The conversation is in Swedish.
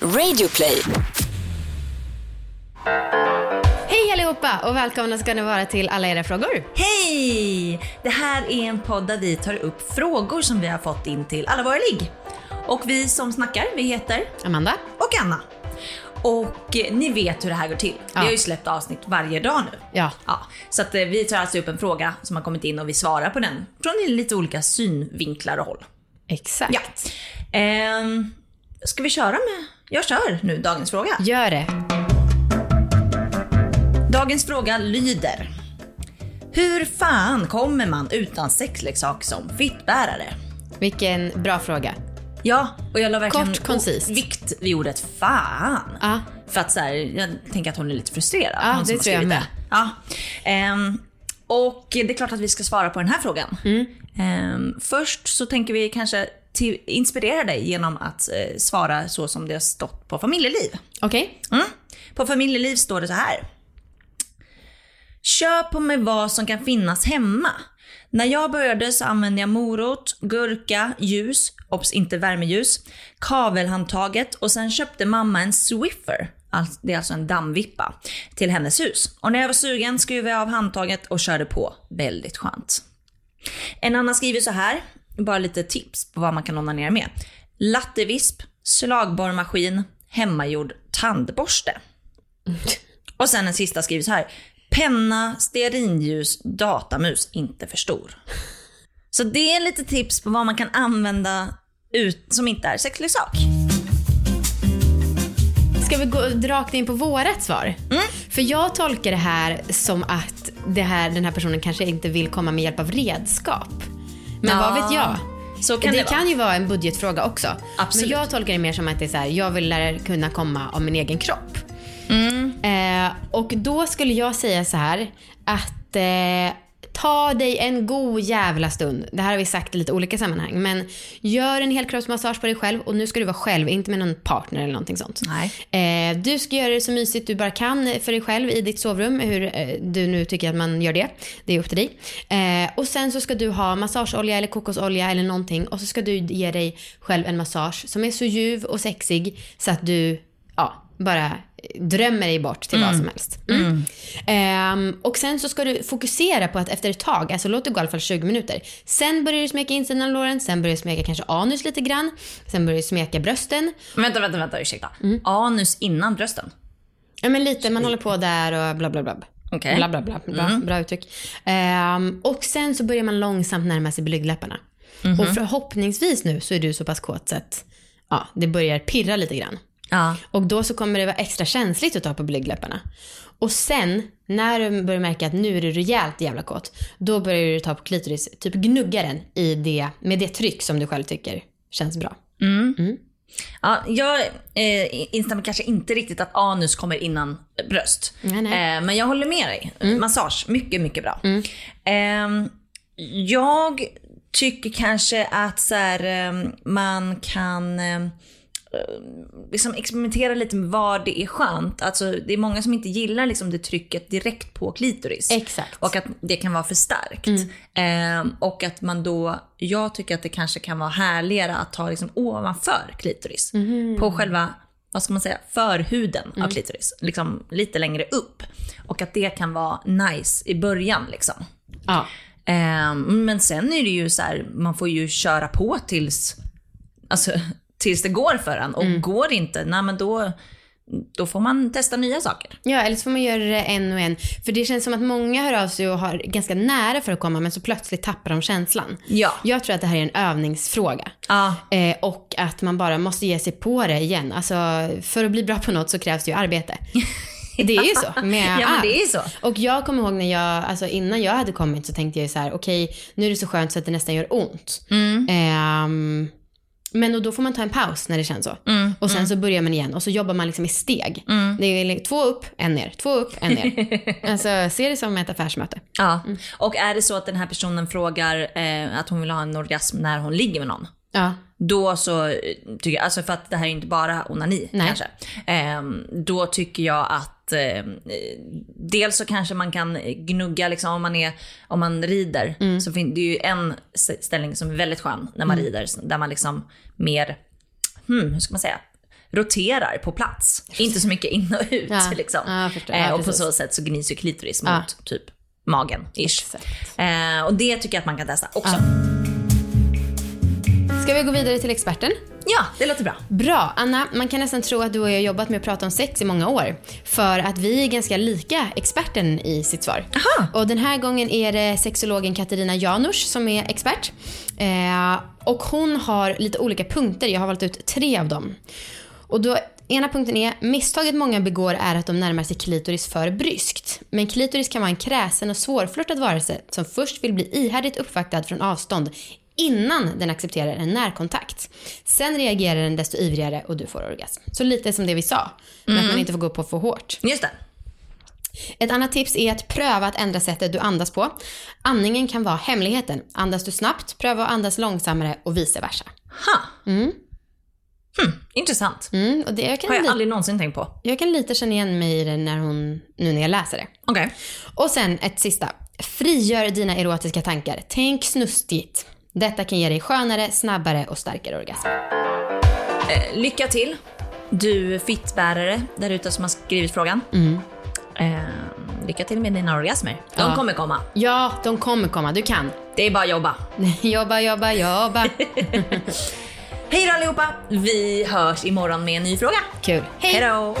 Radioplay. Hej allihopa och välkomna ska ni vara till alla era frågor. Hej! Det här är en podd där vi tar upp frågor som vi har fått in till alla våra ligg. Och vi som snackar, vi heter Amanda? och Anna. Och eh, ni vet hur det här går till. Ja. Vi har ju släppt avsnitt varje dag nu. Ja. Ja, så att eh, vi tar alltså upp en fråga som har kommit in och vi svarar på den från lite olika synvinklar och håll. Exakt. Ja. Ehm, ska vi köra med... Jag kör nu dagens fråga. Gör det. Dagens fråga lyder. Hur fan kommer man utan sexleksak som fittbärare? Vilken bra fråga. Ja, och jag la verkligen Kort, koncist. vikt vid ordet fan. Ja. För att så här, jag tänker att hon är lite frustrerad. Ja, det tror jag med. Ja. Ehm, och det är klart att vi ska svara på den här frågan. Mm. Ehm, först så tänker vi kanske till, inspirera dig genom att eh, svara så som det har stått på familjeliv. Okej. Mm. På familjeliv står det så här. Köp på mig vad som kan finnas hemma. När jag började så använde jag morot, gurka, ljus, obs inte värmeljus, kavelhandtaget och sen köpte mamma en Swiffer, det är alltså en dammvippa, till hennes hus. Och när jag var sugen skruvade jag av handtaget och körde på. Väldigt skönt. En annan skriver så här, bara lite tips på vad man kan onanera med. Lattevisp, slagborrmaskin, hemmagjord tandborste. Och sen en sista skriver så här. Penna, stearinljus, datamus, inte för stor. Så det är lite tips på vad man kan använda ut, som inte är sexleksak. Ska vi gå rakt in på vårat svar? Mm. För jag tolkar det här som att det här, den här personen kanske inte vill komma med hjälp av redskap. Men vad vet jag? Så kan det, det, kan ju vara en budgetfråga också. Absolut. Men jag tolkar det mer som att det är så här, jag vill lära kunna komma av min egen kropp. Mm. Eh, och då skulle jag säga så här att eh, ta dig en god jävla stund. Det här har vi sagt i lite olika sammanhang. Men gör en helkroppsmassage på dig själv och nu ska du vara själv, inte med någon partner eller någonting sånt. Nej. Eh, du ska göra det så mysigt du bara kan för dig själv i ditt sovrum, hur eh, du nu tycker att man gör det. Det är upp till dig. Eh, och sen så ska du ha massageolja eller kokosolja eller någonting och så ska du ge dig själv en massage som är så ljuv och sexig så att du, ja, bara drömmer dig bort till vad som helst. Mm. Ehm, och sen så ska du fokusera på att efter ett tag, alltså låt det gå i alla fall 20 minuter. Sen börjar du smeka insidan av låren, sen börjar du smeka kanske anus lite grann. Sen börjar du smeka brösten. Vänta, vänta, vänta, ursäkta. Mm. Anus innan brösten. Ja men lite, man håller på där och bla bla bla. Okej. Bla bla bla. Bra, bra uttryck. Ehm, och sen så börjar man långsamt närma sig blygdläpparna. Och förhoppningsvis nu så är du så pass kåt så att ja, det börjar pirra lite grann. Ja. Och då så kommer det vara extra känsligt att ta på blygdläpparna. Och sen när du börjar märka att nu är du rejält jävla kåt, då börjar du ta på klitoris, typ gnugga den i det, med det tryck som du själv tycker känns bra. Ja, jag eh, instämmer kanske inte riktigt att anus kommer innan bröst. Nej, nej. Eh, men jag håller med dig. Massage, mycket, mycket bra. Eh, jag tycker kanske att så här, eh, man kan eh, liksom experimentera lite med vad det är skönt. Alltså, det är många som inte gillar liksom det trycket direkt på klitoris. Exakt. Och att det kan vara för starkt. Ehm, och att man då, jag tycker att det kanske kan vara härligare att ta liksom ovanför klitoris. På själva, vad ska man säga, förhuden av klitoris. Liksom lite längre upp. Och att det kan vara nice i början liksom. Ja. Ehm, men sen är det ju så här, man får ju köra på tills, alltså, tills det går för en. Och går det inte, nej men då, då får man testa nya saker. Ja, eller så får man göra det en och en. För det känns som att många hör av sig och har ganska nära för att komma men så plötsligt tappar de känslan. Ja. Jag tror att det här är en övningsfråga. Ja. Eh, och att man bara måste ge sig på det igen. Alltså, för att bli bra på något så krävs det ju arbete. Det är ju så med Ja, men det är så. Och jag kommer ihåg när jag, alltså innan jag hade kommit så tänkte jag så här: okej nu är det så skönt så att det nästan gör ont. Mm. Ehm, men och då får man ta en paus när det känns så. Mm, Och sen så börjar man igen och så jobbar man liksom i steg. Det är li- två upp, en ner, två upp, en ner. alltså se det som ett affärsmöte. Ja. Och är det så att den här personen frågar eh, att hon vill ha en orgasm när hon ligger med någon. Ja. Då så eh, tycker jag, alltså för att det här är inte bara onani Nej. kanske. Ehm, då tycker jag att eh, dels så kanske man kan gnugga liksom om man, är, om man rider. Mm. Så fin- det är ju en ställning som är väldigt skön när man rider. Där man liksom mer, hmm, hur ska man säga? roterar på plats. Inte så mycket in och ut Ja, liksom. ja, förstår. Ja, eh, och på så sätt så gnis ju klitoris mot typ magen. Ish. Eh, och det tycker jag att man kan testa också. Ska vi gå vidare till experten? Ja, det låter bra. Bra. Anna, man kan nästan tro att du och jag har jobbat med att prata om sex i många år. För att vi är ganska lika experten i sitt svar. Aha. Och den här gången är det sexologen Katarina Janouch som är expert. Eh, och hon har lite olika punkter. Jag har valt ut tre av dem. Och då, ena punkten är misstaget många begår är att de närmar sig klitoris för bryskt. Men klitoris kan vara en kräsen och svårflörtad varelse som först vill bli ihärdigt uppvaktad från avstånd innan den accepterar en närkontakt. Sen reagerar den desto ivrigare och du får orgasm. Så lite som det vi sa, men att man inte får gå på för hårt. Just det. Ett annat tips är att pröva att ändra sättet du andas på. Andningen kan vara hemligheten. Andas du snabbt, pröva att andas långsammare och vice versa. Ha. Hmm, intressant. Mm, och det, jag, kan Har jag li- aldrig någonsin tänkt på. jag kan lite känna igen mig i det när hon, nu när jag läser det. Okej. Och sen ett sista. Frigör dina erotiska tankar. Tänk snustigt. Detta kan ge dig skönare, snabbare och starkare orgasm. Eh, lycka till, du fittbärare där ute som har skrivit frågan. Eh, lycka till med dina orgasmer. De Ja. kommer komma. Ja, de kommer komma. Du kan. Det är bara att jobba. jobba, jobba, jobba. Hej då allihopa! Vi hörs imorgon med en ny fråga. Kul. Hej då!